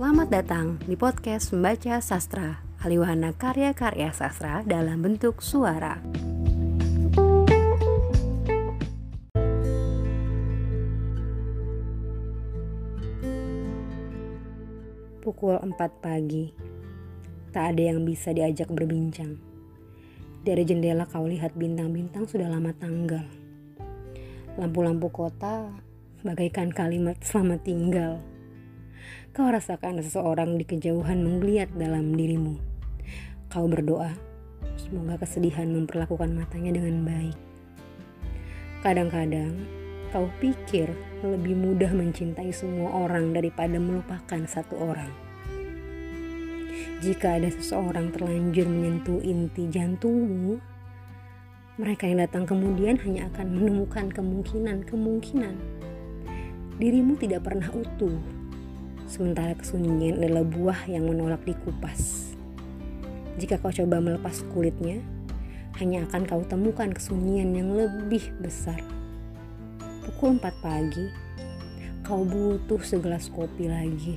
Selamat datang di podcast Membaca Sastra, Aliwahana karya-karya sastra dalam bentuk suara. Pukul 4 pagi, tak ada yang bisa diajak berbincang. Dari jendela kau lihat bintang-bintang sudah lama tanggal. Lampu-lampu kota bagaikan kalimat selamat tinggal. Kau rasakan seseorang di kejauhan menggeliat dalam dirimu. Kau berdoa, semoga kesedihan memperlakukan matanya dengan baik. Kadang-kadang, kau pikir lebih mudah mencintai semua orang daripada melupakan satu orang. Jika ada seseorang terlanjur menyentuh inti jantungmu, mereka yang datang kemudian hanya akan menemukan kemungkinan-kemungkinan dirimu tidak pernah utuh, sementara kesunyian adalah buah yang menolak dikupas. Jika kau coba melepas kulitnya, hanya akan kau temukan kesunyian yang lebih besar. Pukul 4 pagi, kau butuh segelas kopi lagi.